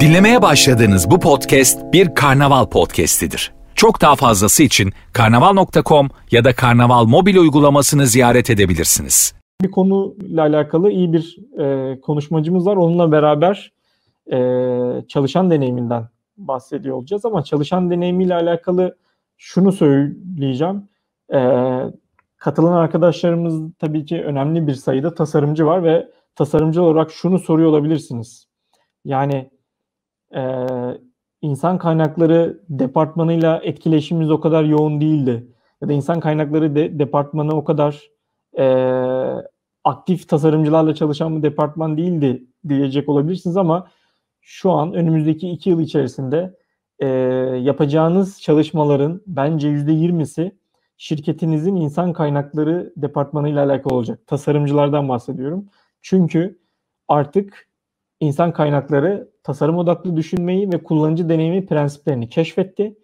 Dinlemeye başladığınız bu podcast bir karnaval podcastidir. Çok daha fazlası için karnaval.com ya da karnaval mobil uygulamasını ziyaret edebilirsiniz. Bir konuyla alakalı iyi bir e, konuşmacımız var. Onunla beraber e, çalışan deneyiminden bahsediyor olacağız ama çalışan deneyimiyle alakalı şunu söyleyeceğim. E, katılan arkadaşlarımız tabii ki önemli bir sayıda tasarımcı var ve tasarımcı olarak şunu soruyor olabilirsiniz. Yani e, insan kaynakları departmanıyla etkileşimimiz o kadar yoğun değildi. Ya da insan kaynakları de, departmanı o kadar e, aktif tasarımcılarla çalışan bir departman değildi diyecek olabilirsiniz ama şu an önümüzdeki iki yıl içerisinde e, yapacağınız çalışmaların bence yüzde yirmisi şirketinizin insan kaynakları departmanıyla alakalı olacak. Tasarımcılardan bahsediyorum. Çünkü artık insan kaynakları tasarım odaklı düşünmeyi ve kullanıcı deneyimi prensiplerini keşfetti.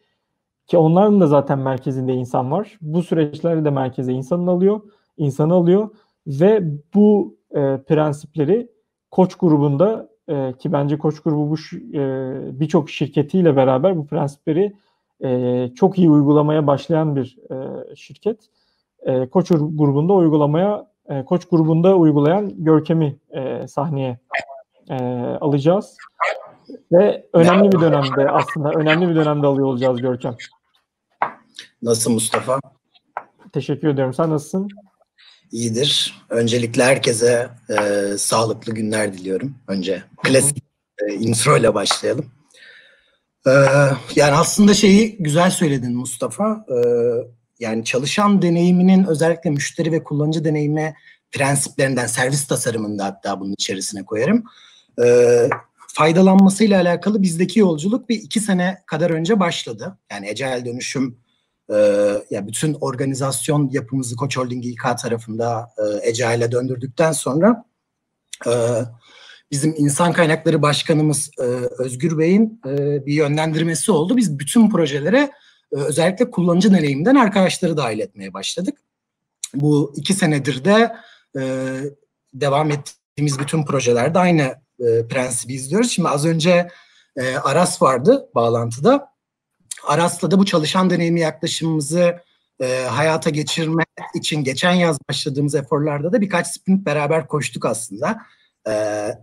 Ki onların da zaten merkezinde insan var. Bu süreçlerde de merkeze insanın alıyor, insanı alıyor ve bu e, prensipleri Koç grubunda e, ki bence Koç grubu bu e, birçok şirketiyle beraber bu prensipleri e, çok iyi uygulamaya başlayan bir e, şirket. E, Koç grubunda uygulamaya e, Koç grubunda uygulayan Görkem'i e, sahneye e, alacağız. Ve önemli bir dönemde aslında önemli bir dönemde alıyor olacağız Görkem. Nasıl Mustafa? Teşekkür ediyorum. Sen nasılsın? İyidir. Öncelikle herkese e, sağlıklı günler diliyorum. Önce klasik e, intro ile başlayalım. E, yani aslında şeyi güzel söyledin Mustafa. E, yani çalışan deneyiminin özellikle müşteri ve kullanıcı deneyimi prensiplerinden, servis tasarımında hatta bunun içerisine koyarım. E, faydalanmasıyla alakalı bizdeki yolculuk bir iki sene kadar önce başladı. Yani ecel dönüşüm e, ya bütün organizasyon yapımızı Koç Holding İK tarafında e, Ecail'e döndürdükten sonra e, bizim insan kaynakları başkanımız e, Özgür Bey'in e, bir yönlendirmesi oldu. Biz bütün projelere özellikle kullanıcı deneyiminden arkadaşları dahil etmeye başladık. Bu iki senedir de e, devam ettiğimiz bütün projelerde aynı e, prensibi izliyoruz. Şimdi az önce e, Aras vardı bağlantıda. Aras'la da bu çalışan deneyimi yaklaşımımızı e, hayata geçirme için geçen yaz başladığımız eforlarda da birkaç sprint beraber koştuk aslında. E,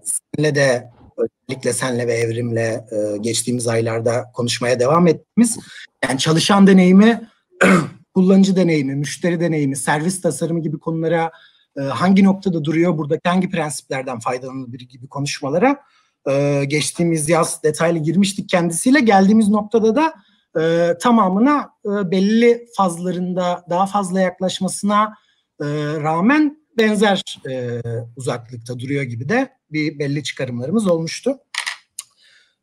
senle de özellikle senle ve evrimle e, geçtiğimiz aylarda konuşmaya devam ettiğimiz yani çalışan deneyimi, kullanıcı deneyimi, müşteri deneyimi, servis tasarımı gibi konulara e, hangi noktada duruyor, buradaki hangi prensiplerden faydalanılır gibi konuşmalara e, geçtiğimiz yaz detaylı girmiştik kendisiyle. Geldiğimiz noktada da e, tamamına e, belli fazlarında daha fazla yaklaşmasına e, rağmen benzer e, uzaklıkta duruyor gibi de bir belli çıkarımlarımız olmuştu.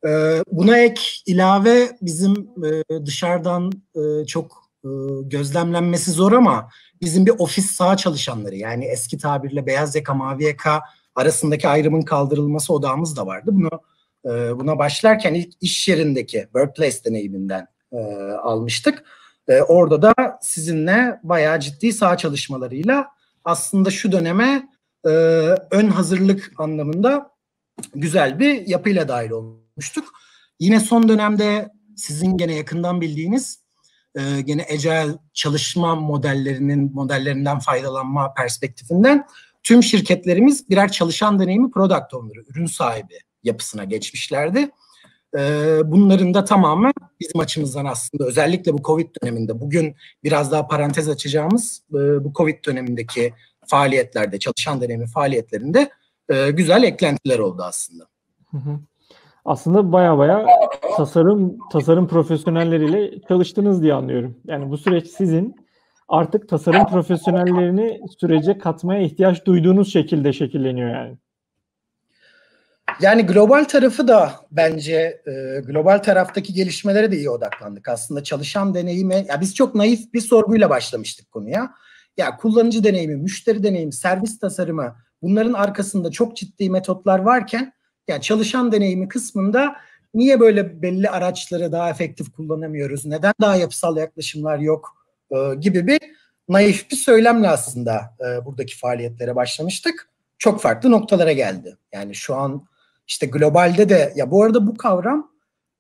E, buna ek ilave bizim e, dışarıdan e, çok e, gözlemlenmesi zor ama bizim bir ofis sağ çalışanları yani eski tabirle beyaz yaka mavi yaka arasındaki ayrımın kaldırılması odağımız da vardı. Bunu e, buna başlarken ilk iş yerindeki workplace deneyiminden e, almıştık. E, orada da sizinle bayağı ciddi sağ çalışmalarıyla aslında şu döneme e, ön hazırlık anlamında güzel bir yapıyla dahil olmuştuk. Yine son dönemde sizin gene yakından bildiğiniz e, gene agile çalışma modellerinin modellerinden faydalanma perspektifinden tüm şirketlerimiz birer çalışan deneyimi product owner'ı, ürün sahibi yapısına geçmişlerdi. Ee, bunların da tamamen bizim açımızdan aslında özellikle bu Covid döneminde bugün biraz daha parantez açacağımız e, bu Covid dönemindeki faaliyetlerde, çalışan deneyimi faaliyetlerinde e, güzel eklentiler oldu aslında. Aslında baya baya tasarım tasarım profesyonelleriyle çalıştınız diye anlıyorum. Yani bu süreç sizin artık tasarım profesyonellerini sürece katmaya ihtiyaç duyduğunuz şekilde şekilleniyor yani. Yani global tarafı da bence e, global taraftaki gelişmelere de iyi odaklandık. Aslında çalışan deneyimi, ya biz çok naif bir sorguyla başlamıştık konuya. Ya kullanıcı deneyimi, müşteri deneyimi, servis tasarımı bunların arkasında çok ciddi metotlar varken ya çalışan deneyimi kısmında niye böyle belli araçları daha efektif kullanamıyoruz? Neden daha yapısal yaklaşımlar yok? E, gibi bir naif bir söylemle aslında e, buradaki faaliyetlere başlamıştık. Çok farklı noktalara geldi. Yani şu an işte globalde de ya bu arada bu kavram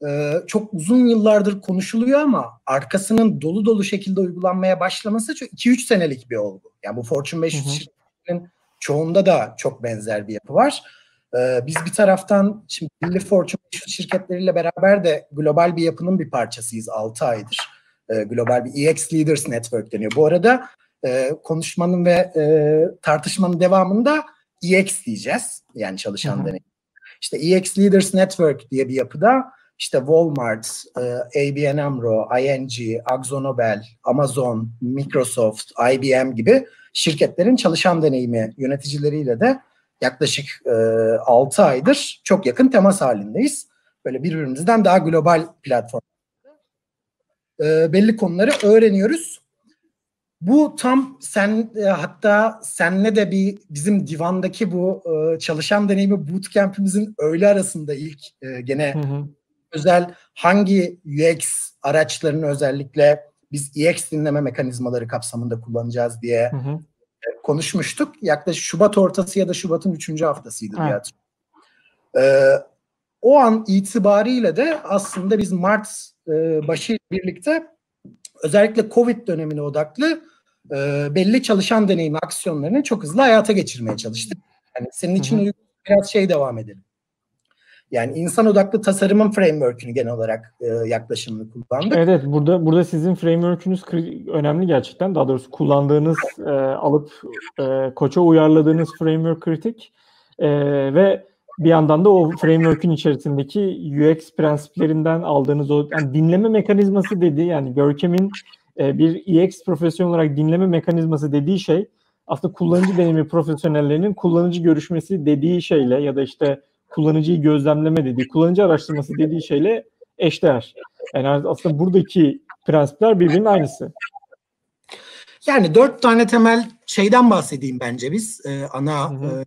e, çok uzun yıllardır konuşuluyor ama arkasının dolu dolu şekilde uygulanmaya başlaması çok 2-3 senelik bir olgu. Yani bu Fortune 500 şirketlerinin çoğunda da çok benzer bir yapı var. Ee, biz bir taraftan şimdi belli Fortune 500 şirketleriyle beraber de global bir yapının bir parçasıyız 6 aydır. Ee, global bir EX Leaders Network deniyor. Bu arada e, konuşmanın ve e, tartışmanın devamında EX diyeceğiz. Yani çalışan deneyim. İşte EX Leaders Network diye bir yapıda işte Walmart, e, ABN AMRO, ING, AkzoNobel, Amazon, Microsoft, IBM gibi şirketlerin çalışan deneyimi yöneticileriyle de yaklaşık e, 6 aydır çok yakın temas halindeyiz. Böyle birbirimizden daha global platform e, belli konuları öğreniyoruz. Bu tam sen e, hatta senle de bir bizim divandaki bu e, çalışan deneyimi bootcamp'imizin öğle arasında ilk e, gene hı hı. özel hangi UX araçlarını özellikle biz EX dinleme mekanizmaları kapsamında kullanacağız diye hı hı konuşmuştuk. Yaklaşık Şubat ortası ya da Şubat'ın üçüncü haftasıydı diye. Ee, o an itibariyle de aslında biz Mart e, başı birlikte özellikle Covid dönemine odaklı e, belli çalışan deneyimi aksiyonlarını çok hızlı hayata geçirmeye çalıştık. Yani senin için hı. biraz şey devam edelim. Yani insan odaklı tasarımın framework'ünü genel olarak e, yaklaşımını kullandık. Evet, burada burada sizin framework'ünüz önemli gerçekten. Daha doğrusu kullandığınız e, alıp e, koça uyarladığınız framework kritik e, ve bir yandan da o framework'ün içerisindeki UX prensiplerinden aldığınız o yani dinleme mekanizması dedi yani Görkem'in e, bir EX profesyonel olarak dinleme mekanizması dediği şey aslında kullanıcı deneyimi profesyonellerinin kullanıcı görüşmesi dediği şeyle ya da işte kullanıcıyı gözlemleme dediği, kullanıcı araştırması dediği şeyle eşdeğer. Yani aslında buradaki prensipler birbirinin aynısı. Yani dört tane temel şeyden bahsedeyim bence biz. Ee, ana E,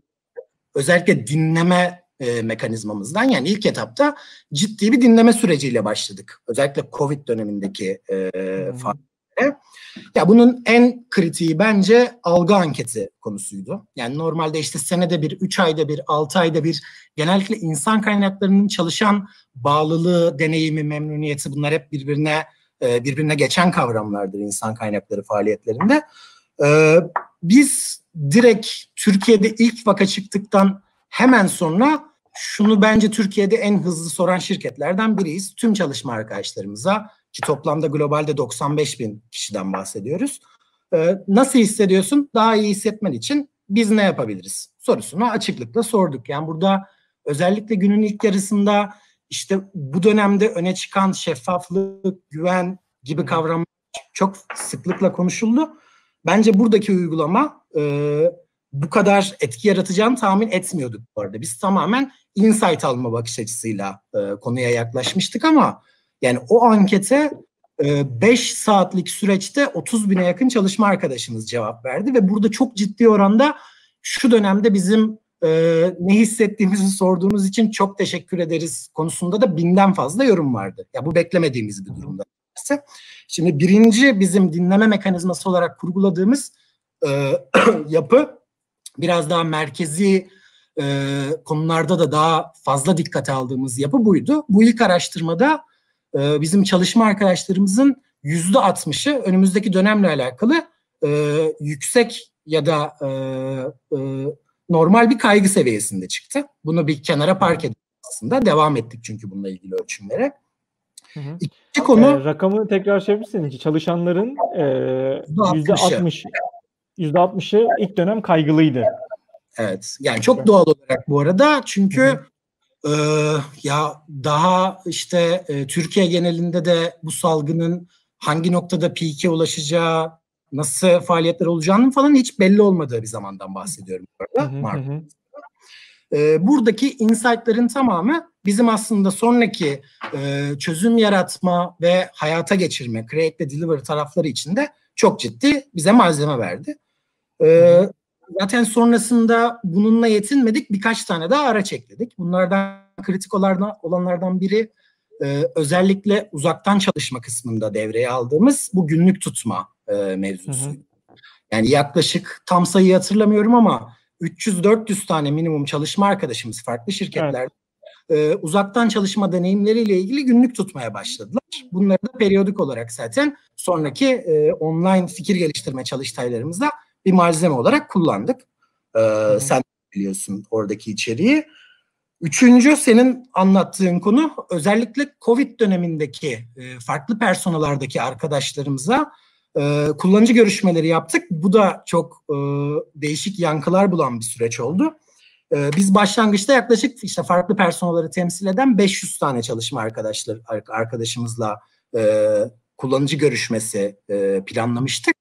özellikle dinleme e, mekanizmamızdan. Yani ilk etapta ciddi bir dinleme süreciyle başladık. Özellikle Covid dönemindeki e, faaliyetlere. Ya bunun en kritiği bence algı anketi konusuydu. Yani normalde işte senede bir, üç ayda bir, altı ayda bir genellikle insan kaynaklarının çalışan bağlılığı, deneyimi, memnuniyeti bunlar hep birbirine e, birbirine geçen kavramlardır insan kaynakları faaliyetlerinde. E, biz direkt Türkiye'de ilk vaka çıktıktan hemen sonra şunu bence Türkiye'de en hızlı soran şirketlerden biriyiz. Tüm çalışma arkadaşlarımıza ki toplamda globalde 95 bin kişiden bahsediyoruz. Ee, nasıl hissediyorsun? Daha iyi hissetmen için biz ne yapabiliriz? Sorusunu açıklıkla sorduk. Yani burada özellikle günün ilk yarısında işte bu dönemde öne çıkan şeffaflık, güven gibi kavramlar çok sıklıkla konuşuldu. Bence buradaki uygulama e, bu kadar etki yaratacağını tahmin etmiyorduk bu arada. Biz tamamen insight alma bakış açısıyla e, konuya yaklaşmıştık ama yani o ankete 5 e, saatlik süreçte 30 bine yakın çalışma arkadaşımız cevap verdi ve burada çok ciddi oranda şu dönemde bizim e, ne hissettiğimizi sorduğunuz için çok teşekkür ederiz konusunda da binden fazla yorum vardı. Ya bu beklemediğimiz bir durumda. Şimdi birinci bizim dinleme mekanizması olarak kurguladığımız e, yapı biraz daha merkezi e, konularda da daha fazla dikkate aldığımız yapı buydu. Bu ilk araştırmada e, bizim çalışma arkadaşlarımızın yüzde altmışı önümüzdeki dönemle alakalı e, yüksek ya da e, e, normal bir kaygı seviyesinde çıktı. Bunu bir kenara park edip aslında devam ettik çünkü bununla ilgili ölçümlere. Hı hı. İkinci konu e, rakamı tekrar çevirseniz çalışanların yüzde altmış yüzde altmışı ilk dönem kaygılıydı. Evet. Yani çok doğal olarak bu arada çünkü hı hı. Ee, ya daha işte e, Türkiye genelinde de bu salgının hangi noktada peak'e ulaşacağı, nasıl faaliyetler olacağının falan hiç belli olmadığı bir zamandan bahsediyorum burada. Mart. Ee, buradaki insight'ların tamamı bizim aslında sonraki e, çözüm yaratma ve hayata geçirme, create ve deliver tarafları içinde çok ciddi bize malzeme verdi. Ee, Zaten sonrasında bununla yetinmedik. Birkaç tane daha araç ekledik. Bunlardan kritik olanlardan biri e, özellikle uzaktan çalışma kısmında devreye aldığımız bu günlük tutma e, mevzusu. Yani yaklaşık tam sayıyı hatırlamıyorum ama 300-400 tane minimum çalışma arkadaşımız farklı şirketlerde evet. e, uzaktan çalışma deneyimleriyle ilgili günlük tutmaya başladılar. Bunları da periyodik olarak zaten sonraki e, online fikir geliştirme çalıştaylarımızda bir malzeme olarak kullandık. E, sen biliyorsun oradaki içeriği. Üçüncü senin anlattığın konu özellikle Covid dönemindeki e, farklı personelardaki arkadaşlarımıza e, kullanıcı görüşmeleri yaptık. Bu da çok e, değişik yankılar bulan bir süreç oldu. E, biz başlangıçta yaklaşık işte farklı personelleri temsil eden 500 tane çalışma arkadaşlar arkadaşımızla e, kullanıcı görüşmesi e, planlamıştık.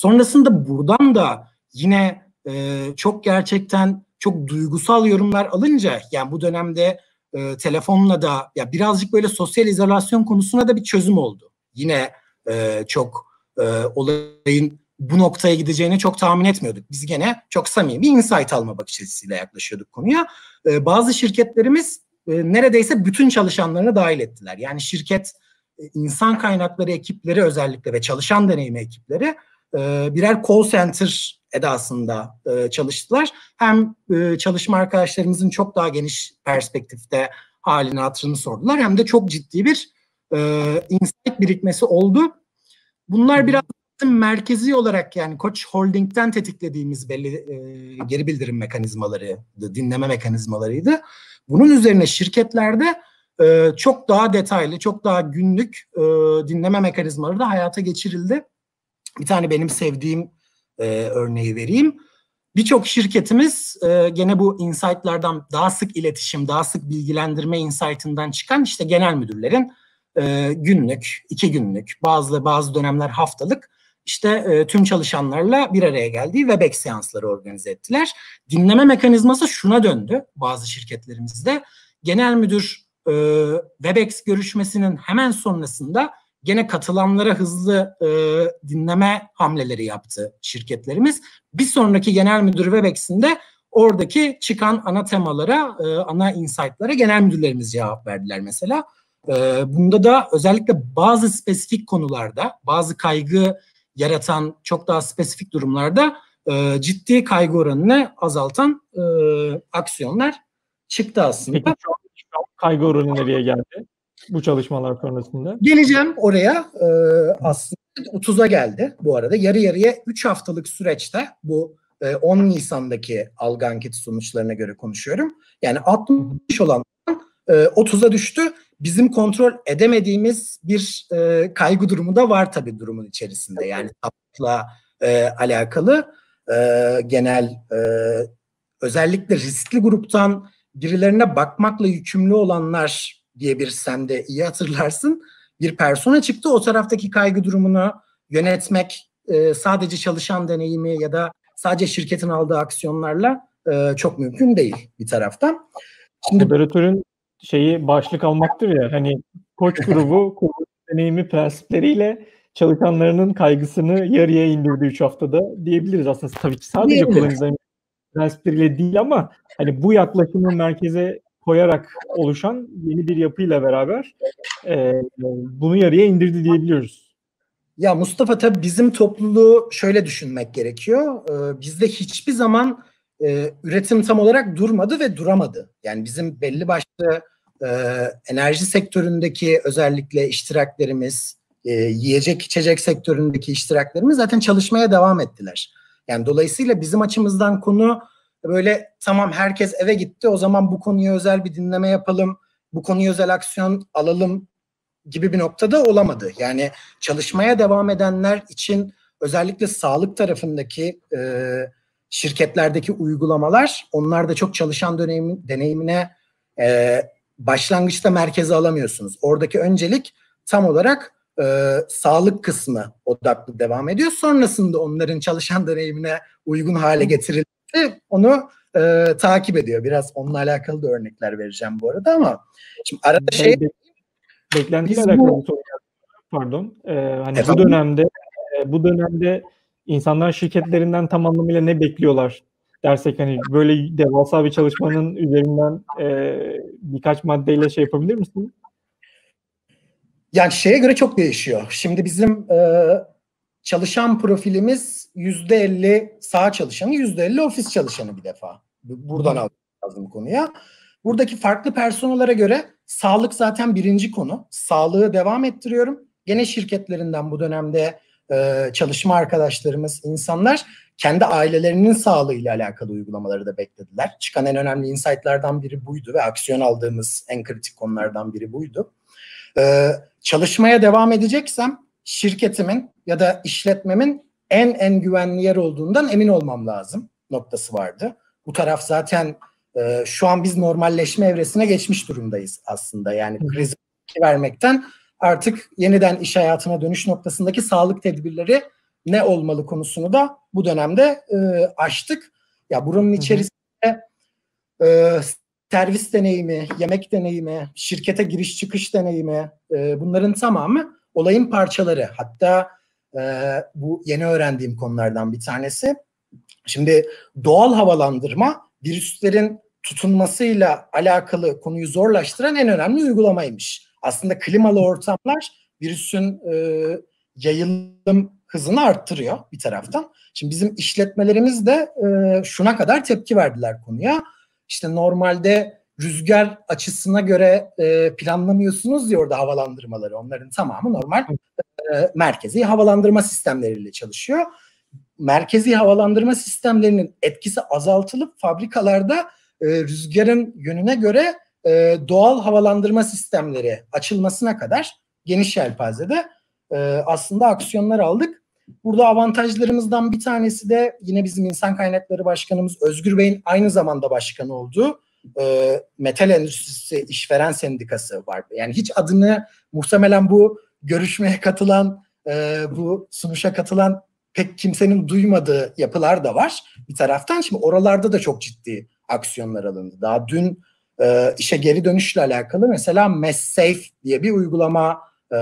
Sonrasında buradan da yine e, çok gerçekten çok duygusal yorumlar alınca yani bu dönemde e, telefonla da ya birazcık böyle sosyal izolasyon konusuna da bir çözüm oldu. Yine e, çok e, olayın bu noktaya gideceğini çok tahmin etmiyorduk. Biz gene çok samimi insight alma bakış açısıyla yaklaşıyorduk konuya. E, bazı şirketlerimiz e, neredeyse bütün çalışanlarını dahil ettiler. Yani şirket e, insan kaynakları ekipleri özellikle ve çalışan deneyimi ekipleri e, birer call center edasında e, çalıştılar. Hem e, çalışma arkadaşlarımızın çok daha geniş perspektifte halini hatırını sordular hem de çok ciddi bir e, insight birikmesi oldu. Bunlar biraz merkezi olarak yani Koç Holding'den tetiklediğimiz belli e, geri bildirim mekanizmaları, dinleme mekanizmalarıydı. Bunun üzerine şirketlerde e, çok daha detaylı, çok daha günlük e, dinleme mekanizmaları da hayata geçirildi. Bir tane benim sevdiğim e, örneği vereyim. Birçok şirketimiz e, gene bu insight'lardan daha sık iletişim, daha sık bilgilendirme insight'ından çıkan işte genel müdürlerin e, günlük, iki günlük, bazı bazı dönemler haftalık işte e, tüm çalışanlarla bir araya geldiği Webex seansları organize ettiler. Dinleme mekanizması şuna döndü bazı şirketlerimizde. Genel müdür e, Webex görüşmesinin hemen sonrasında gene katılanlara hızlı e, dinleme hamleleri yaptı şirketlerimiz. Bir sonraki genel müdür Webex'inde oradaki çıkan ana temalara, e, ana insight'lara genel müdürlerimiz cevap verdiler mesela. E, bunda da özellikle bazı spesifik konularda, bazı kaygı yaratan çok daha spesifik durumlarda e, ciddi kaygı oranını azaltan e, aksiyonlar çıktı aslında. Peki kaygı oranı nereye geldi? Bu çalışmalar sonrasında? Geleceğim oraya. Ee, aslında 30'a geldi bu arada. Yarı yarıya 3 haftalık süreçte bu e, 10 Nisan'daki algı anketi sonuçlarına göre konuşuyorum. Yani 60 olan e, 30'a düştü. Bizim kontrol edemediğimiz bir e, kaygı durumu da var tabii durumun içerisinde. Yani tapla e, alakalı e, genel e, özellikle riskli gruptan birilerine bakmakla yükümlü olanlar diye bir sen de iyi hatırlarsın. Bir persona çıktı. O taraftaki kaygı durumunu yönetmek e, sadece çalışan deneyimi ya da sadece şirketin aldığı aksiyonlarla e, çok mümkün değil bir taraftan. Şimdi moderatörün şeyi başlık almaktır ya hani koç grubu deneyimi prensipleriyle çalışanlarının kaygısını yarıya indirdi 3 haftada diyebiliriz aslında tabii ki sadece kolonizasyon prensipleriyle değil ama hani bu yaklaşımı merkeze koyarak oluşan yeni bir yapıyla beraber e, bunu yarıya indirdi diyebiliyoruz. Ya Mustafa tabii bizim topluluğu şöyle düşünmek gerekiyor. Ee, bizde hiçbir zaman e, üretim tam olarak durmadı ve duramadı. Yani bizim belli başlı e, enerji sektöründeki özellikle iştiraklerimiz, e, yiyecek içecek sektöründeki iştiraklerimiz zaten çalışmaya devam ettiler. Yani dolayısıyla bizim açımızdan konu böyle tamam herkes eve gitti o zaman bu konuya özel bir dinleme yapalım, bu konuya özel aksiyon alalım gibi bir noktada olamadı. Yani çalışmaya devam edenler için özellikle sağlık tarafındaki e, şirketlerdeki uygulamalar onlar da çok çalışan dönemi, deneyimine e, başlangıçta merkeze alamıyorsunuz. Oradaki öncelik tam olarak e, sağlık kısmı odaklı devam ediyor. Sonrasında onların çalışan deneyimine uygun hale getirildi onu e, takip ediyor. Biraz onunla alakalı da örnekler vereceğim bu arada ama şimdi arada şey, Be beklentiyle alakalı bu, pardon. Ee, hani Efendim? bu dönemde e, bu dönemde insanlar şirketlerinden tam anlamıyla ne bekliyorlar dersek hani böyle devasa bir çalışmanın üzerinden e, birkaç maddeyle şey yapabilir misin? Yani şeye göre çok değişiyor. Şimdi bizim e, çalışan profilimiz yüzde elli sağ çalışanı, yüzde elli ofis çalışanı bir defa. Buradan almak lazım konuya. buradaki farklı personalara göre sağlık zaten birinci konu. Sağlığı devam ettiriyorum. Gene şirketlerinden bu dönemde e, çalışma arkadaşlarımız, insanlar kendi ailelerinin sağlığıyla alakalı uygulamaları da beklediler. Çıkan en önemli insightlardan biri buydu ve aksiyon aldığımız en kritik konulardan biri buydu. Ee, çalışmaya devam edeceksem şirketimin ya da işletmemin en en güvenli yer olduğundan emin olmam lazım noktası vardı. Bu taraf zaten e, şu an biz normalleşme evresine geçmiş durumdayız aslında. Yani kriz vermekten artık yeniden iş hayatına dönüş noktasındaki sağlık tedbirleri ne olmalı konusunu da bu dönemde e, açtık. Ya buranın içerisinde e, servis deneyimi, yemek deneyimi, şirkete giriş çıkış deneyimi e, bunların tamamı olayın parçaları. Hatta e, bu yeni öğrendiğim konulardan bir tanesi. Şimdi doğal havalandırma virüslerin tutunmasıyla alakalı konuyu zorlaştıran en önemli uygulamaymış. Aslında klimalı ortamlar virüsün e, yayılım hızını arttırıyor bir taraftan. Şimdi bizim işletmelerimiz de e, şuna kadar tepki verdiler konuya. İşte normalde rüzgar açısına göre e, planlamıyorsunuz diyor orada havalandırmaları. Onların tamamı normal e, merkezi havalandırma sistemleriyle çalışıyor. Merkezi havalandırma sistemlerinin etkisi azaltılıp fabrikalarda e, rüzgarın yönüne göre e, doğal havalandırma sistemleri açılmasına kadar geniş yelpazede e, aslında aksiyonlar aldık. Burada avantajlarımızdan bir tanesi de yine bizim insan kaynakları başkanımız Özgür Bey'in aynı zamanda başkanı olduğu e, metal endüstrisi işveren sendikası var. Yani hiç adını muhtemelen bu görüşmeye katılan, e, bu sunuşa katılan pek kimsenin duymadığı yapılar da var bir taraftan. Şimdi oralarda da çok ciddi aksiyonlar alındı. Daha dün e, işe geri dönüşle alakalı mesela MessSafe diye bir uygulama e,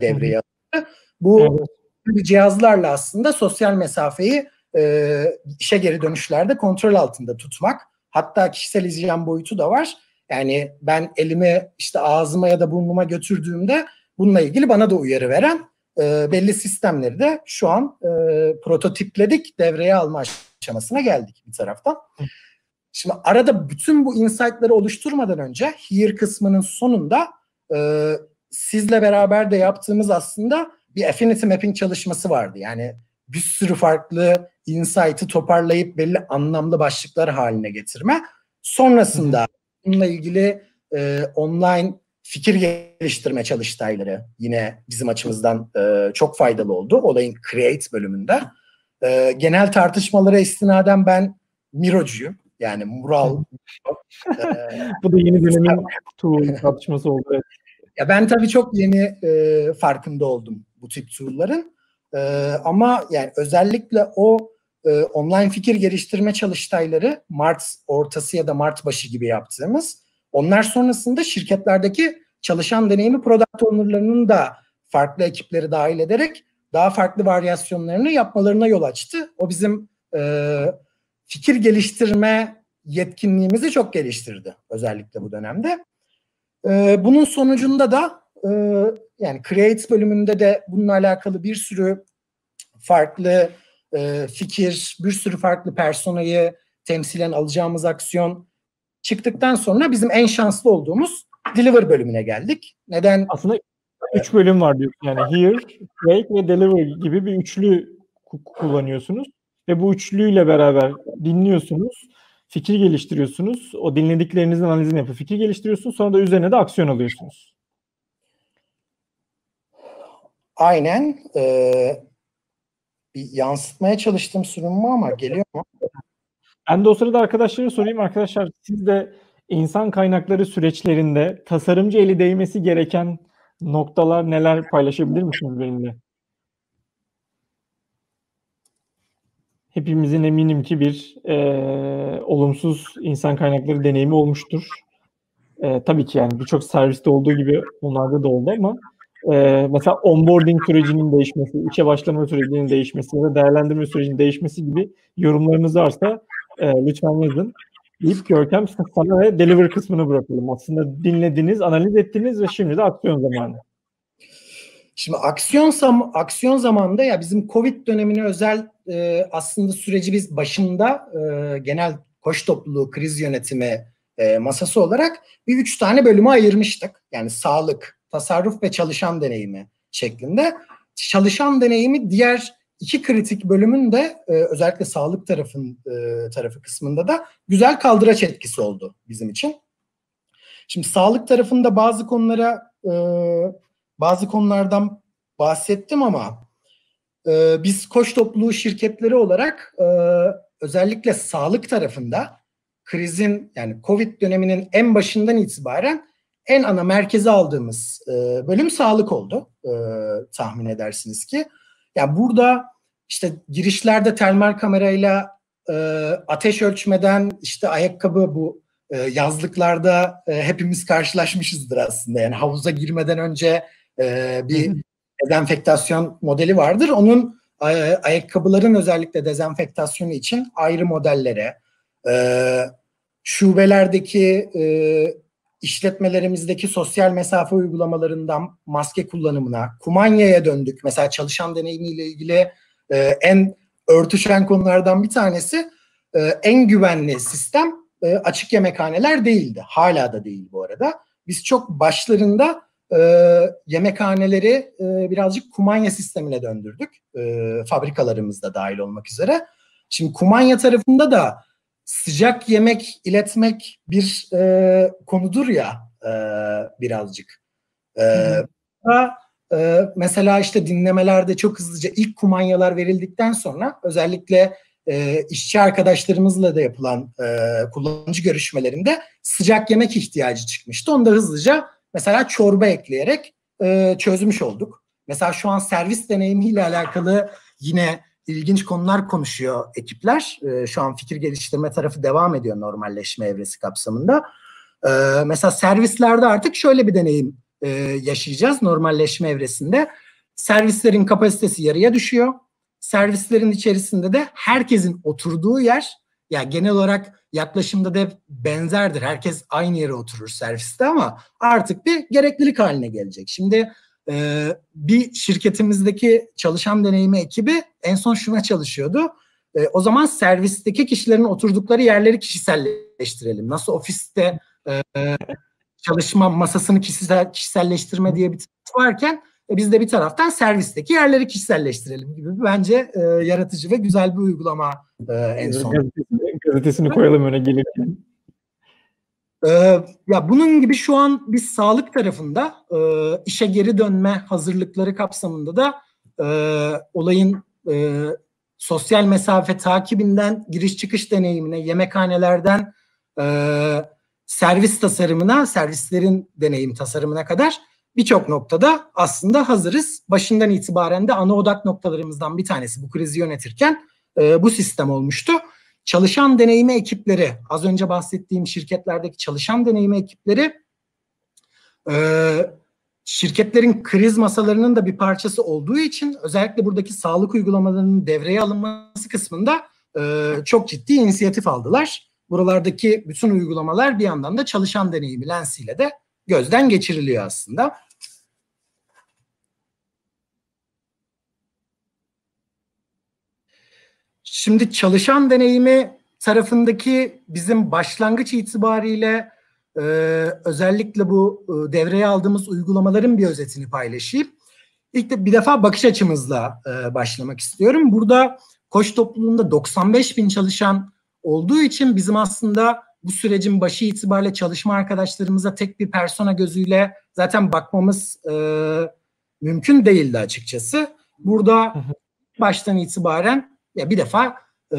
devreye alındı. Bu evet. cihazlarla aslında sosyal mesafeyi e, işe geri dönüşlerde kontrol altında tutmak. Hatta kişisel hijyen boyutu da var. Yani ben elimi işte ağzıma ya da burnuma götürdüğümde bununla ilgili bana da uyarı veren e, belli sistemleri de şu an e, prototipledik, devreye alma aşamasına geldik bir taraftan. Şimdi arada bütün bu insight'ları oluşturmadan önce here kısmının sonunda e, sizle beraber de yaptığımız aslında bir affinity mapping çalışması vardı. Yani bir sürü farklı insight'ı toparlayıp belli anlamlı başlıklar haline getirme. Sonrasında bununla ilgili e, online fikir geliştirme çalıştayları yine bizim açımızdan e, çok faydalı oldu. Olayın Create bölümünde. E, genel tartışmalara istinaden ben Mirocuyum. Yani Mural. e, Bu da yeni dönemin tool tartışması oldu. Ya ben tabii çok yeni e, farkında oldum bu tip tool'ların. E, ama yani özellikle o e, online fikir geliştirme çalıştayları Mart ortası ya da Mart başı gibi yaptığımız onlar sonrasında şirketlerdeki çalışan deneyimi product owner'larının da farklı ekipleri dahil ederek daha farklı varyasyonlarını yapmalarına yol açtı. O bizim e, fikir geliştirme yetkinliğimizi çok geliştirdi özellikle bu dönemde. E, bunun sonucunda da e, yani Create bölümünde de bununla alakalı bir sürü farklı e, fikir, bir sürü farklı personayı temsilen alacağımız aksiyon çıktıktan sonra bizim en şanslı olduğumuz Deliver bölümüne geldik. Neden? Aslında üç bölüm var diyorsun. Yani Here, Break ve Deliver gibi bir üçlü kullanıyorsunuz. Ve bu üçlüyle beraber dinliyorsunuz, fikir geliştiriyorsunuz. O dinlediklerinizin analizini yapıp fikir geliştiriyorsunuz. Sonra da üzerine de aksiyon alıyorsunuz. Aynen. Ee, bir yansıtmaya çalıştım sunumu ama geliyor mu? Ben de o sırada arkadaşlara sorayım. Arkadaşlar siz de insan kaynakları süreçlerinde tasarımcı eli değmesi gereken noktalar neler paylaşabilir misiniz benimle? Hepimizin eminim ki bir e, olumsuz insan kaynakları deneyimi olmuştur. E, tabii ki yani birçok serviste olduğu gibi onlarda da oldu ama e, mesela onboarding sürecinin değişmesi, işe başlama sürecinin değişmesi ya da değerlendirme sürecinin değişmesi gibi yorumlarınız varsa e, lütfen yazın. Deyip Görkem sana ve deliver kısmını bırakalım. Aslında dinlediniz, analiz ettiniz ve şimdi de aksiyon zamanı. Şimdi aksiyon zam aksiyon zamanında ya bizim Covid dönemine özel e, aslında süreci biz başında e, genel koş topluluğu kriz yönetimi e, masası olarak bir üç tane bölümü ayırmıştık. Yani sağlık, tasarruf ve çalışan deneyimi şeklinde. Çalışan deneyimi diğer iki kritik bölümün de e, özellikle sağlık tarafın e, tarafı kısmında da güzel kaldıraç etkisi oldu bizim için. Şimdi sağlık tarafında bazı konulara e, bazı konulardan bahsettim ama e, biz koç topluluğu şirketleri olarak e, özellikle sağlık tarafında krizin yani Covid döneminin en başından itibaren en ana merkeze aldığımız e, bölüm sağlık oldu e, tahmin edersiniz ki. Yani burada işte girişlerde termal kamerayla e, ateş ölçmeden işte ayakkabı bu e, yazlıklarda e, hepimiz karşılaşmışızdır aslında. Yani havuza girmeden önce e, bir dezenfektasyon modeli vardır. Onun e, ayakkabıların özellikle dezenfektasyonu için ayrı modellere, e, şubelerdeki e, işletmelerimizdeki sosyal mesafe uygulamalarından maske kullanımına, kumanyaya döndük. Mesela çalışan deneyimiyle ilgili e, en örtüşen konulardan bir tanesi e, en güvenli sistem e, açık yemekhaneler değildi. Hala da değil bu arada. Biz çok başlarında e, yemekhaneleri e, birazcık kumanya sistemine döndürdük. E, fabrikalarımızda dahil olmak üzere. Şimdi kumanya tarafında da sıcak yemek iletmek bir e, konudur ya e, birazcık. E, e, mesela işte dinlemelerde çok hızlıca ilk kumanyalar verildikten sonra özellikle e, işçi arkadaşlarımızla da yapılan e, kullanıcı görüşmelerinde sıcak yemek ihtiyacı çıkmıştı. Onu da hızlıca mesela çorba ekleyerek e, çözmüş olduk. Mesela şu an servis deneyimiyle alakalı yine ilginç konular konuşuyor ekipler. E, şu an fikir geliştirme tarafı devam ediyor normalleşme evresi kapsamında. E, mesela servislerde artık şöyle bir deneyim e, yaşayacağız normalleşme evresinde. Servislerin kapasitesi yarıya düşüyor. Servislerin içerisinde de herkesin oturduğu yer, ya yani genel olarak yaklaşımda da benzerdir. Herkes aynı yere oturur serviste ama artık bir gereklilik haline gelecek. Şimdi e, bir şirketimizdeki çalışan deneyimi ekibi en son şuna çalışıyordu. E, o zaman servisteki kişilerin oturdukları yerleri kişiselleştirelim. Nasıl ofiste e, çalışma masasını kişisel, kişiselleştirme diye bir taraf varken e, biz de bir taraftan servisteki yerleri kişiselleştirelim gibi bence e, yaratıcı ve güzel bir uygulama e, en son. Gazetesini, koyalım öne gelirken. Ee, ya bunun gibi şu an biz sağlık tarafında e, işe geri dönme hazırlıkları kapsamında da e, olayın e, sosyal mesafe takibinden giriş çıkış deneyimine, yemekhanelerden e, servis tasarımına, servislerin deneyim tasarımına kadar birçok noktada aslında hazırız. Başından itibaren de ana odak noktalarımızdan bir tanesi bu krizi yönetirken e, bu sistem olmuştu. Çalışan deneyimi ekipleri, az önce bahsettiğim şirketlerdeki çalışan deneyimi ekipleri e, şirketlerin kriz masalarının da bir parçası olduğu için özellikle buradaki sağlık uygulamalarının devreye alınması kısmında e, çok ciddi inisiyatif aldılar. Buralardaki bütün uygulamalar bir yandan da çalışan deneyimi lensiyle de gözden geçiriliyor aslında. Şimdi çalışan deneyimi tarafındaki bizim başlangıç itibariyle e, özellikle bu e, devreye aldığımız uygulamaların bir özetini paylaşayım. İlk de bir defa bakış açımızla e, başlamak istiyorum. Burada koç topluluğunda 95 bin çalışan olduğu için bizim aslında bu sürecin başı itibariyle çalışma arkadaşlarımıza tek bir persona gözüyle zaten bakmamız e, mümkün değildi açıkçası. Burada baştan itibaren ya bir defa e,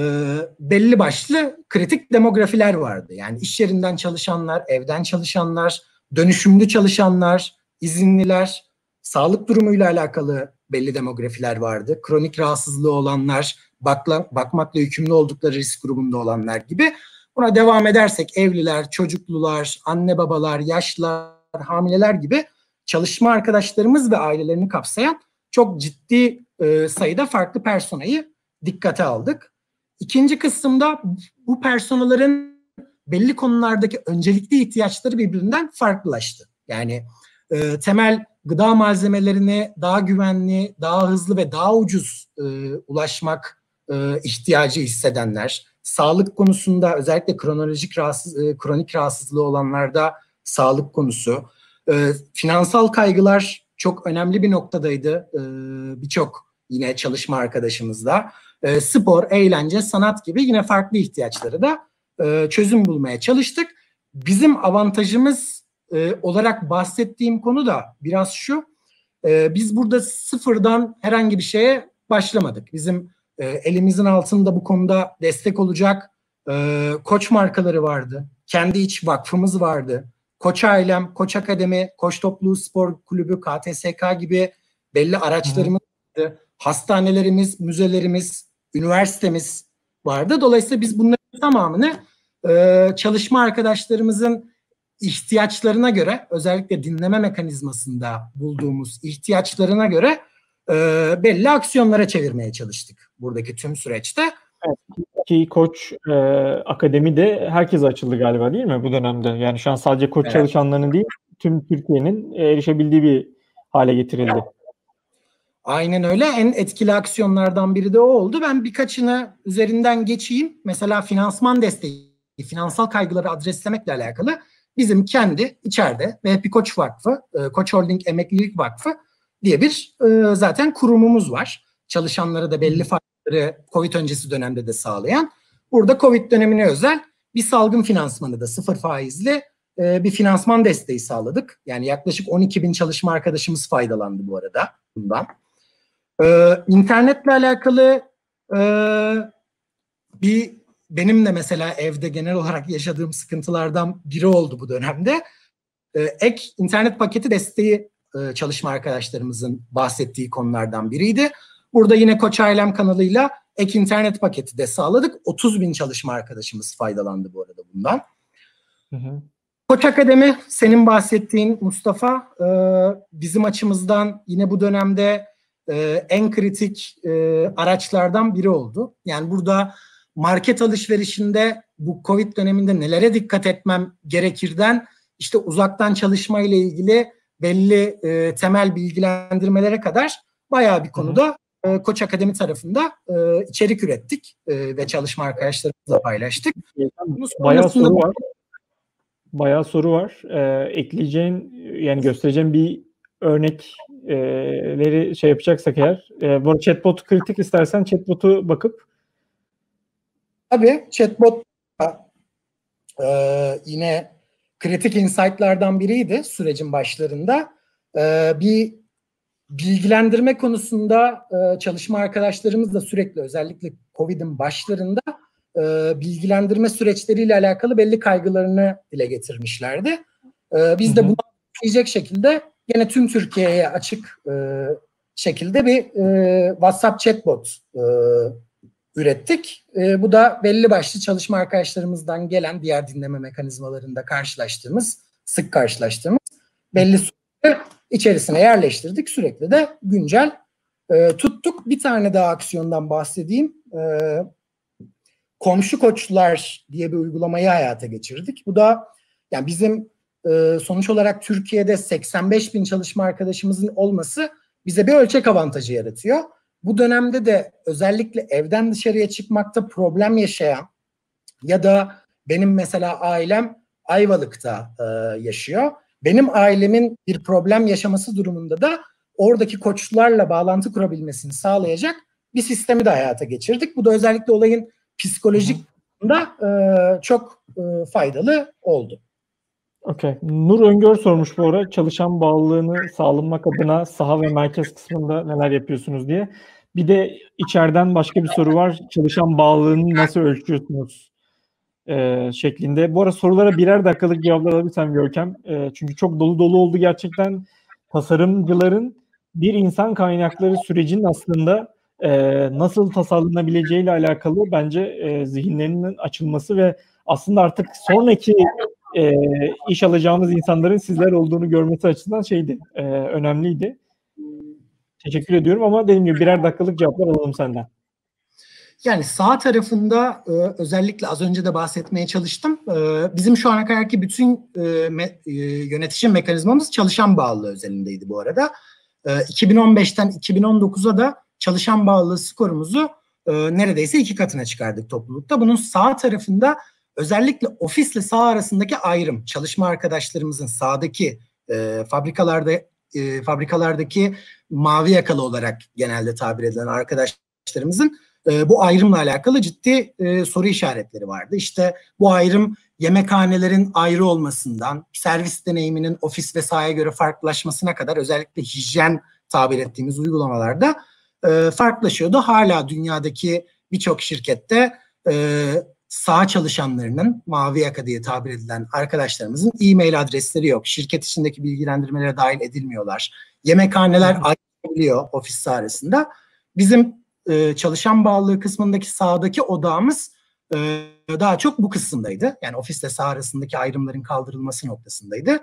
belli başlı kritik demografiler vardı. Yani iş yerinden çalışanlar, evden çalışanlar, dönüşümlü çalışanlar, izinliler, sağlık durumuyla alakalı belli demografiler vardı. Kronik rahatsızlığı olanlar, bakla, bakmakla yükümlü oldukları risk grubunda olanlar gibi. Buna devam edersek evliler, çocuklular, anne babalar, yaşlılar, hamileler gibi çalışma arkadaşlarımız ve ailelerini kapsayan çok ciddi e, sayıda farklı personayı dikkate aldık. İkinci kısımda bu personellerin belli konulardaki öncelikli ihtiyaçları birbirinden farklılaştı. Yani e, temel gıda malzemelerine daha güvenli, daha hızlı ve daha ucuz e, ulaşmak e, ihtiyacı hissedenler, sağlık konusunda özellikle kronolojik rahatsız, e, kronik rahatsızlığı olanlarda sağlık konusu, e, finansal kaygılar çok önemli bir noktadaydı e, birçok yine çalışma arkadaşımızla. E, spor, eğlence, sanat gibi yine farklı ihtiyaçları da e, çözüm bulmaya çalıştık. Bizim avantajımız e, olarak bahsettiğim konu da biraz şu. E, biz burada sıfırdan herhangi bir şeye başlamadık. Bizim e, elimizin altında bu konuda destek olacak e, koç markaları vardı. Kendi iç vakfımız vardı. Koç Ailem, Koç Akademi, Koç Topluluğu Spor Kulübü, KTSK gibi belli araçlarımız vardı. Hastanelerimiz, müzelerimiz, üniversitemiz vardı. Dolayısıyla biz bunların tamamını e, çalışma arkadaşlarımızın ihtiyaçlarına göre özellikle dinleme mekanizmasında bulduğumuz ihtiyaçlarına göre e, belli aksiyonlara çevirmeye çalıştık buradaki tüm süreçte. Evet, ki Koç e, Akademi de herkese açıldı galiba değil mi bu dönemde? Yani şu an sadece koç evet. çalışanlarının değil tüm Türkiye'nin erişebildiği bir hale getirildi. Aynen öyle. En etkili aksiyonlardan biri de o oldu. Ben birkaçını üzerinden geçeyim. Mesela finansman desteği, finansal kaygıları adreslemekle alakalı bizim kendi içeride Happy Koç Vakfı, e, Koç Holding Emeklilik Vakfı diye bir e, zaten kurumumuz var. Çalışanları da belli faydaları Covid öncesi dönemde de sağlayan. Burada Covid dönemine özel bir salgın finansmanı da sıfır faizli e, bir finansman desteği sağladık. Yani yaklaşık 12 bin çalışma arkadaşımız faydalandı bu arada bundan. Ee, internetle alakalı e, bir benim de mesela evde genel olarak yaşadığım sıkıntılardan biri oldu bu dönemde. Ee, ek internet paketi desteği e, çalışma arkadaşlarımızın bahsettiği konulardan biriydi. Burada yine Koç Ailem kanalıyla ek internet paketi de sağladık. 30 bin çalışma arkadaşımız faydalandı bu arada bundan. Hı hı. Koç Akademi senin bahsettiğin Mustafa e, bizim açımızdan yine bu dönemde e, en kritik e, araçlardan biri oldu. Yani burada market alışverişinde bu Covid döneminde nelere dikkat etmem gerekirden işte uzaktan çalışma ile ilgili belli e, temel bilgilendirmelere kadar bayağı bir konuda e, Koç Akademi tarafında e, içerik ürettik e, ve çalışma arkadaşlarımızla paylaştık. Bayağı soru var. Bayağı soru var. E, ekleyeceğin yani göstereceğin bir örnekleri şey yapacaksak eğer. E, bu chatbot kritik istersen chatbot'u bakıp. Tabii chatbot e, yine kritik insight'lardan biriydi sürecin başlarında. E, bir bilgilendirme konusunda e, çalışma arkadaşlarımız da sürekli özellikle COVID'in başlarında e, bilgilendirme süreçleriyle alakalı belli kaygılarını dile getirmişlerdi. E, biz de bunu diyecek şekilde yine tüm Türkiye'ye açık e, şekilde bir e, WhatsApp chatbot e, ürettik. E, bu da belli başlı çalışma arkadaşlarımızdan gelen diğer dinleme mekanizmalarında karşılaştığımız, sık karşılaştığımız belli soruları içerisine yerleştirdik. Sürekli de güncel e, tuttuk. Bir tane daha aksiyondan bahsedeyim. E, komşu koçlar diye bir uygulamayı hayata geçirdik. Bu da yani bizim e, sonuç olarak Türkiye'de 85 bin çalışma arkadaşımızın olması bize bir ölçek avantajı yaratıyor. Bu dönemde de özellikle evden dışarıya çıkmakta problem yaşayan ya da benim mesela ailem Ayvalık'ta e, yaşıyor. Benim ailemin bir problem yaşaması durumunda da oradaki koçlarla bağlantı kurabilmesini sağlayacak bir sistemi de hayata geçirdik. Bu da özellikle olayın psikolojik da e, çok e, faydalı oldu. Okey. Nur Öngör sormuş bu ara çalışan bağlılığını sağlamak adına saha ve merkez kısmında neler yapıyorsunuz diye. Bir de içeriden başka bir soru var. Çalışan bağlılığını nasıl ölçüyorsunuz? Ee, şeklinde. Bu arada sorulara birer dakikalık cevaplar alabilirsem Görkem. Ee, çünkü çok dolu dolu oldu gerçekten. Tasarımcıların bir insan kaynakları sürecinin aslında e, nasıl tasarlanabileceğiyle alakalı bence e, zihinlerinin açılması ve aslında artık sonraki e, iş alacağımız insanların sizler olduğunu görmesi açısından şeydi, e, önemliydi. Teşekkür ediyorum ama dediğim gibi birer dakikalık cevaplar alalım senden. Yani sağ tarafında e, özellikle az önce de bahsetmeye çalıştım. E, bizim şu ana kadarki bütün e, me, e, yönetişim mekanizmamız çalışan bağlılığı özelindeydi bu arada. E, 2015'ten 2019'a da çalışan bağlılığı skorumuzu e, neredeyse iki katına çıkardık toplulukta. Bunun sağ tarafında özellikle ofisle sağ arasındaki ayrım, çalışma arkadaşlarımızın sağdaki e, fabrikalarda e, fabrikalardaki mavi yakalı olarak genelde tabir edilen arkadaşlarımızın e, bu ayrımla alakalı ciddi e, soru işaretleri vardı. İşte bu ayrım yemekhanelerin ayrı olmasından, servis deneyiminin ofis ve sahaya göre farklılaşmasına kadar özellikle hijyen tabir ettiğimiz uygulamalarda e, farklılaşıyordu. Hala dünyadaki birçok şirkette e, sağ çalışanlarının mavi yaka diye tabir edilen arkadaşlarımızın e-mail adresleri yok. Şirket içindeki bilgilendirmelere dahil edilmiyorlar. Yemekhaneler ayrılıyor ofis arasında. Bizim e, çalışan bağlılığı kısmındaki sağdaki odağımız e, daha çok bu kısımdaydı. Yani ofisle sağ arasındaki ayrımların kaldırılması noktasındaydı.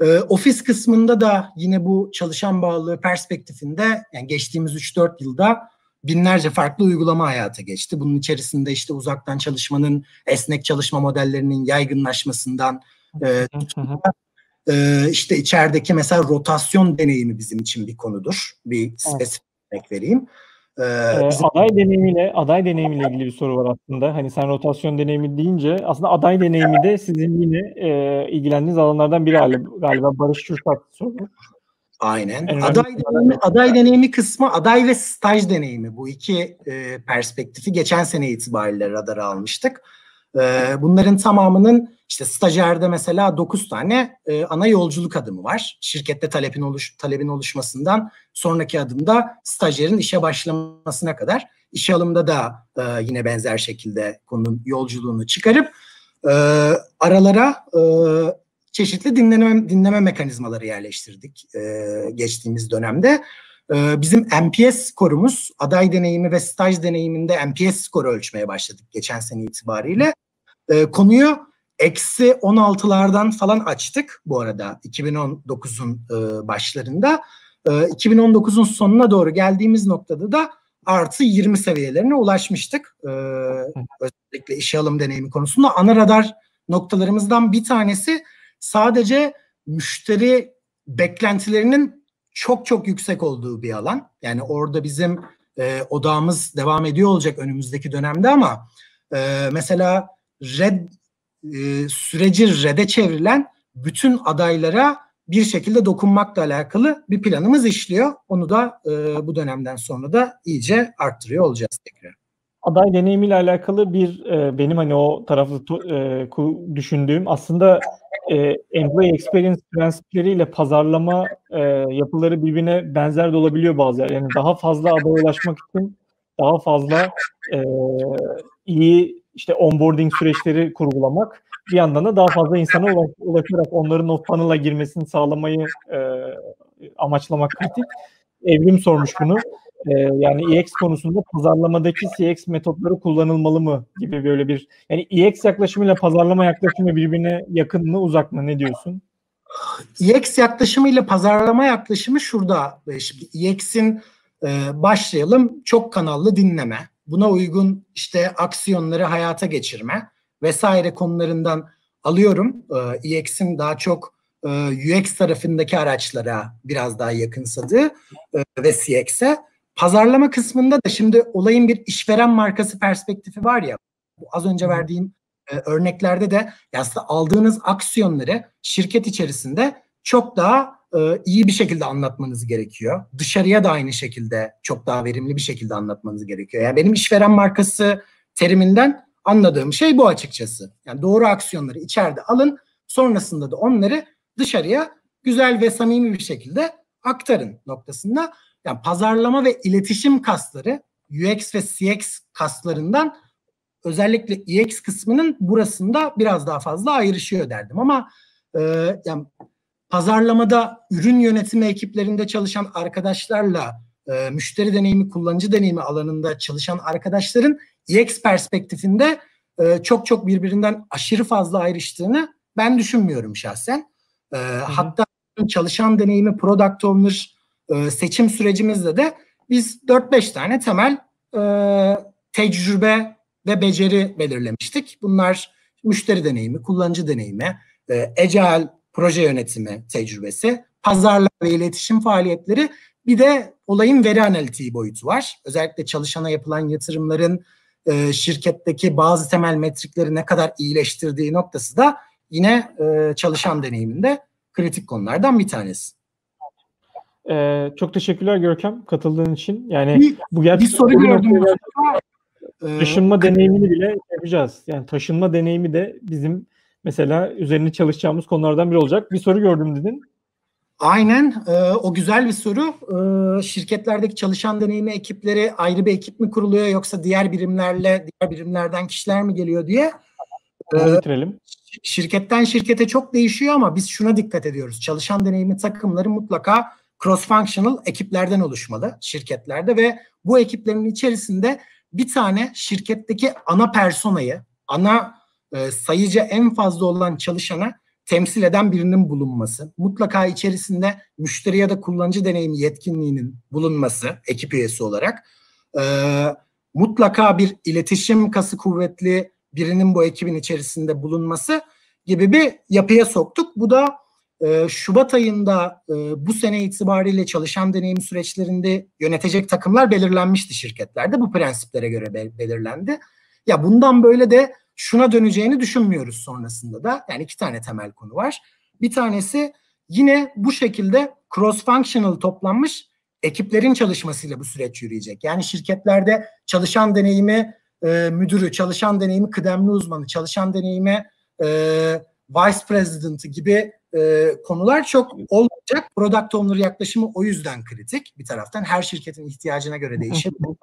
E, ofis kısmında da yine bu çalışan bağlılığı perspektifinde yani geçtiğimiz 3-4 yılda binlerce farklı uygulama hayata geçti. Bunun içerisinde işte uzaktan çalışmanın, esnek çalışma modellerinin yaygınlaşmasından e, e, işte içerideki mesela rotasyon deneyimi bizim için bir konudur. Bir spesifik örnek vereyim. Ee, bizim... Aday deneyimiyle aday deneyimiyle ilgili bir soru var aslında. Hani sen rotasyon deneyimi deyince aslında aday deneyimi de sizin yine e, ilgilendiğiniz alanlardan biri galiba Barış Çursak soru. Aynen. En aday deneyimi, aday deneyimi kısmı aday ve staj deneyimi bu iki e, perspektifi geçen sene itibariyle radara almıştık. E, bunların tamamının işte stajyerde mesela 9 tane e, ana yolculuk adımı var. Şirkette talebin oluş talebin oluşmasından sonraki adımda stajyerin işe başlamasına kadar işe alımda da e, yine benzer şekilde konunun yolculuğunu çıkarıp e, aralara e, çeşitli dinleme dinleme mekanizmaları yerleştirdik e, geçtiğimiz dönemde. E, bizim NPS skorumuz aday deneyimi ve staj deneyiminde NPS skoru ölçmeye başladık geçen sene itibariyle. E, konuyu eksi 16'lardan falan açtık bu arada 2019'un e, başlarında. E, 2019'un sonuna doğru geldiğimiz noktada da artı 20 seviyelerine ulaşmıştık. E, özellikle işe alım deneyimi konusunda ana radar noktalarımızdan bir tanesi sadece müşteri beklentilerinin çok çok yüksek olduğu bir alan. Yani orada bizim e, odağımız devam ediyor olacak önümüzdeki dönemde ama e, mesela red e, süreci rede çevrilen bütün adaylara bir şekilde dokunmakla alakalı bir planımız işliyor. Onu da e, bu dönemden sonra da iyice arttırıyor olacağız tekrar. Aday deneyimiyle alakalı bir e, benim hani o tarafı e, düşündüğüm aslında e, employee experience prensipleriyle pazarlama e, yapıları birbirine benzer de olabiliyor bazı Yani daha fazla adaya ulaşmak için daha fazla e, iyi işte onboarding süreçleri kurgulamak bir yandan da daha fazla insana ulaşarak onların o funnel'a girmesini sağlamayı e, amaçlamak kritik. Evrim sormuş bunu. E, yani EX konusunda pazarlamadaki CX metotları kullanılmalı mı gibi böyle bir yani EX yaklaşımıyla pazarlama yaklaşımı birbirine yakın mı uzak mı ne diyorsun? EX yaklaşımıyla pazarlama yaklaşımı şurada. Şimdi EX'in e, başlayalım çok kanallı dinleme buna uygun işte aksiyonları hayata geçirme vesaire konularından alıyorum. Ee, EX'in daha çok e, UX tarafındaki araçlara biraz daha yakınsadığı e, ve CX'e. Pazarlama kısmında da şimdi olayın bir işveren markası perspektifi var ya. Bu az önce verdiğim e, örneklerde de aslında aldığınız aksiyonları şirket içerisinde çok daha e, iyi bir şekilde anlatmanız gerekiyor. Dışarıya da aynı şekilde çok daha verimli bir şekilde anlatmanız gerekiyor. Yani benim işveren markası teriminden anladığım şey bu açıkçası. Yani doğru aksiyonları içeride alın, sonrasında da onları dışarıya güzel ve samimi bir şekilde aktarın noktasında. Yani pazarlama ve iletişim kasları UX ve CX kaslarından özellikle EX kısmının burasında biraz daha fazla ayrışıyor derdim ama e, yani pazarlamada ürün yönetimi ekiplerinde çalışan arkadaşlarla e, müşteri deneyimi, kullanıcı deneyimi alanında çalışan arkadaşların EX perspektifinde e, çok çok birbirinden aşırı fazla ayrıştığını ben düşünmüyorum şahsen. E, hatta çalışan deneyimi product owner e, seçim sürecimizde de biz 4-5 tane temel e, tecrübe ve beceri belirlemiştik. Bunlar müşteri deneyimi, kullanıcı deneyimi, e, agile proje yönetimi tecrübesi, pazarlama ve iletişim faaliyetleri Bir de olayın veri analitiği boyutu var. Özellikle çalışana yapılan yatırımların e, şirketteki bazı temel metrikleri ne kadar iyileştirdiği noktası da yine e, çalışan deneyiminde kritik konulardan bir tanesi. Ee, çok teşekkürler Görkem katıldığın için. Yani bir, bu gerçekten bir soru gördüm. Ee, taşınma deneyimini bile yapacağız. Yani taşınma deneyimi de bizim mesela üzerine çalışacağımız konulardan biri olacak. Bir soru gördüm dedin. Aynen. E, o güzel bir soru. E, şirketlerdeki çalışan deneyimi ekipleri ayrı bir ekip mi kuruluyor yoksa diğer birimlerle diğer birimlerden kişiler mi geliyor diye. E, bitirelim. Şirketten şirkete çok değişiyor ama biz şuna dikkat ediyoruz. Çalışan deneyimi takımları mutlaka cross-functional ekiplerden oluşmalı şirketlerde ve bu ekiplerin içerisinde bir tane şirketteki ana personayı, ana e, sayıca en fazla olan çalışana temsil eden birinin bulunması, mutlaka içerisinde müşteri ya da kullanıcı deneyimi yetkinliğinin bulunması ekip üyesi olarak, e, mutlaka bir iletişim kası kuvvetli birinin bu ekibin içerisinde bulunması gibi bir yapıya soktuk. Bu da e, Şubat ayında e, bu sene itibariyle çalışan deneyim süreçlerinde yönetecek takımlar belirlenmişti şirketlerde. Bu prensiplere göre be- belirlendi. Ya bundan böyle de şuna döneceğini düşünmüyoruz sonrasında da. Yani iki tane temel konu var. Bir tanesi yine bu şekilde cross functional toplanmış ekiplerin çalışmasıyla bu süreç yürüyecek. Yani şirketlerde çalışan deneyimi e, müdürü, çalışan deneyimi kıdemli uzmanı, çalışan deneyimi e, vice president'ı gibi e, konular çok olacak. Product owner yaklaşımı o yüzden kritik bir taraftan. Her şirketin ihtiyacına göre değişebilir.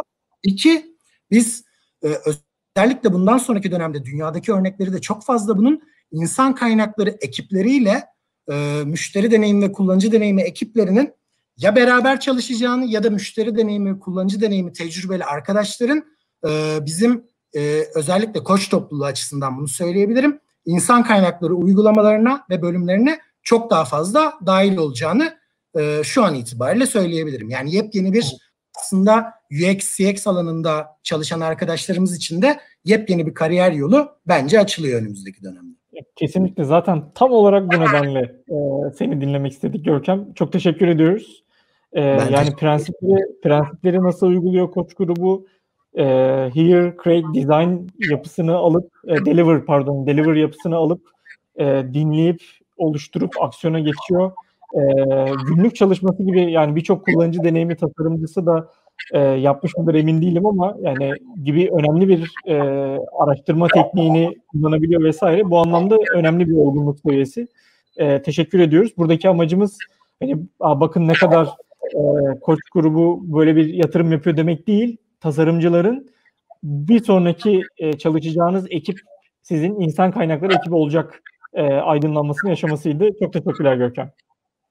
İki, biz e, özellikle bundan sonraki dönemde dünyadaki örnekleri de çok fazla bunun insan kaynakları ekipleriyle e, müşteri deneyimi ve kullanıcı deneyimi ekiplerinin ya beraber çalışacağını ya da müşteri deneyimi, kullanıcı deneyimi tecrübeli arkadaşların e, bizim e, özellikle koç topluluğu açısından bunu söyleyebilirim. İnsan kaynakları uygulamalarına ve bölümlerine çok daha fazla dahil olacağını e, şu an itibariyle söyleyebilirim. Yani yepyeni bir aslında UX, CX alanında çalışan arkadaşlarımız için de yepyeni bir kariyer yolu bence açılıyor önümüzdeki dönemde. Kesinlikle zaten tam olarak bu nedenle e, seni dinlemek istedik Görkem. Çok teşekkür ediyoruz. E, yani prensipleri prensipleri nasıl uyguluyor koç grubu? E, Here, Create, Design yapısını alıp, e, Deliver pardon, Deliver yapısını alıp e, dinleyip oluşturup aksiyona geçiyor. E, günlük çalışması gibi yani birçok kullanıcı deneyimi tasarımcısı da e, yapmış mıdır emin değilim ama yani gibi önemli bir e, araştırma tekniğini kullanabiliyor vesaire. Bu anlamda önemli bir olgunluk seviyesi. E, teşekkür ediyoruz. Buradaki amacımız hani bakın ne kadar e, koç grubu böyle bir yatırım yapıyor demek değil. Tasarımcıların bir sonraki e, çalışacağınız ekip sizin insan kaynakları ekibi olacak e, aydınlanmasını yaşamasıydı. Çok teşekkürler Görkem.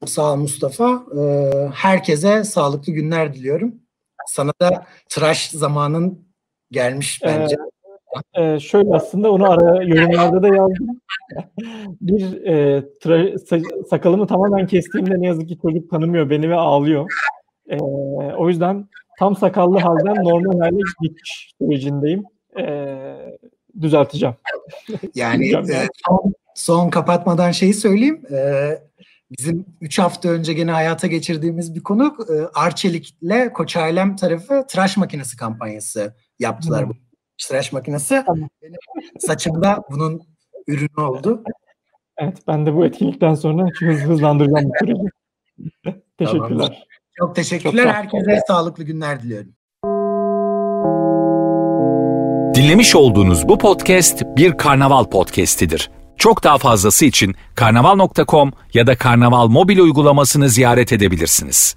Sağ ol Mustafa. Ee, herkese sağlıklı günler diliyorum. Sana da tıraş zamanın gelmiş bence. Ee, e, şöyle aslında onu ara yorumlarda da yazdım. bir e, tıra, sakalımı tamamen kestiğimde ne yazık ki çocuk tanımıyor beni ve ağlıyor. E, o yüzden tam sakallı halden normal hale geçiş sürecindeyim. E, düzelteceğim. Yani e, son, son kapatmadan şeyi söyleyeyim. E, bizim 3 hafta önce gene hayata geçirdiğimiz bir konu e, Arçelik'le Koç Ailem tarafı tıraş makinesi kampanyası yaptılar. Hmm. Tıraş makinesi. Tamam. Benim saçımda bunun ürünü oldu. Evet ben de bu etkinlikten sonra hız, hızlandıracağım bu süreci. Teşekkürler. Tamam. Çok teşekkürler. Çok Herkese sağlıklı günler diliyorum. Dinlemiş olduğunuz bu podcast bir karnaval podcastidir. Çok daha fazlası için karnaval.com ya da karnaval mobil uygulamasını ziyaret edebilirsiniz.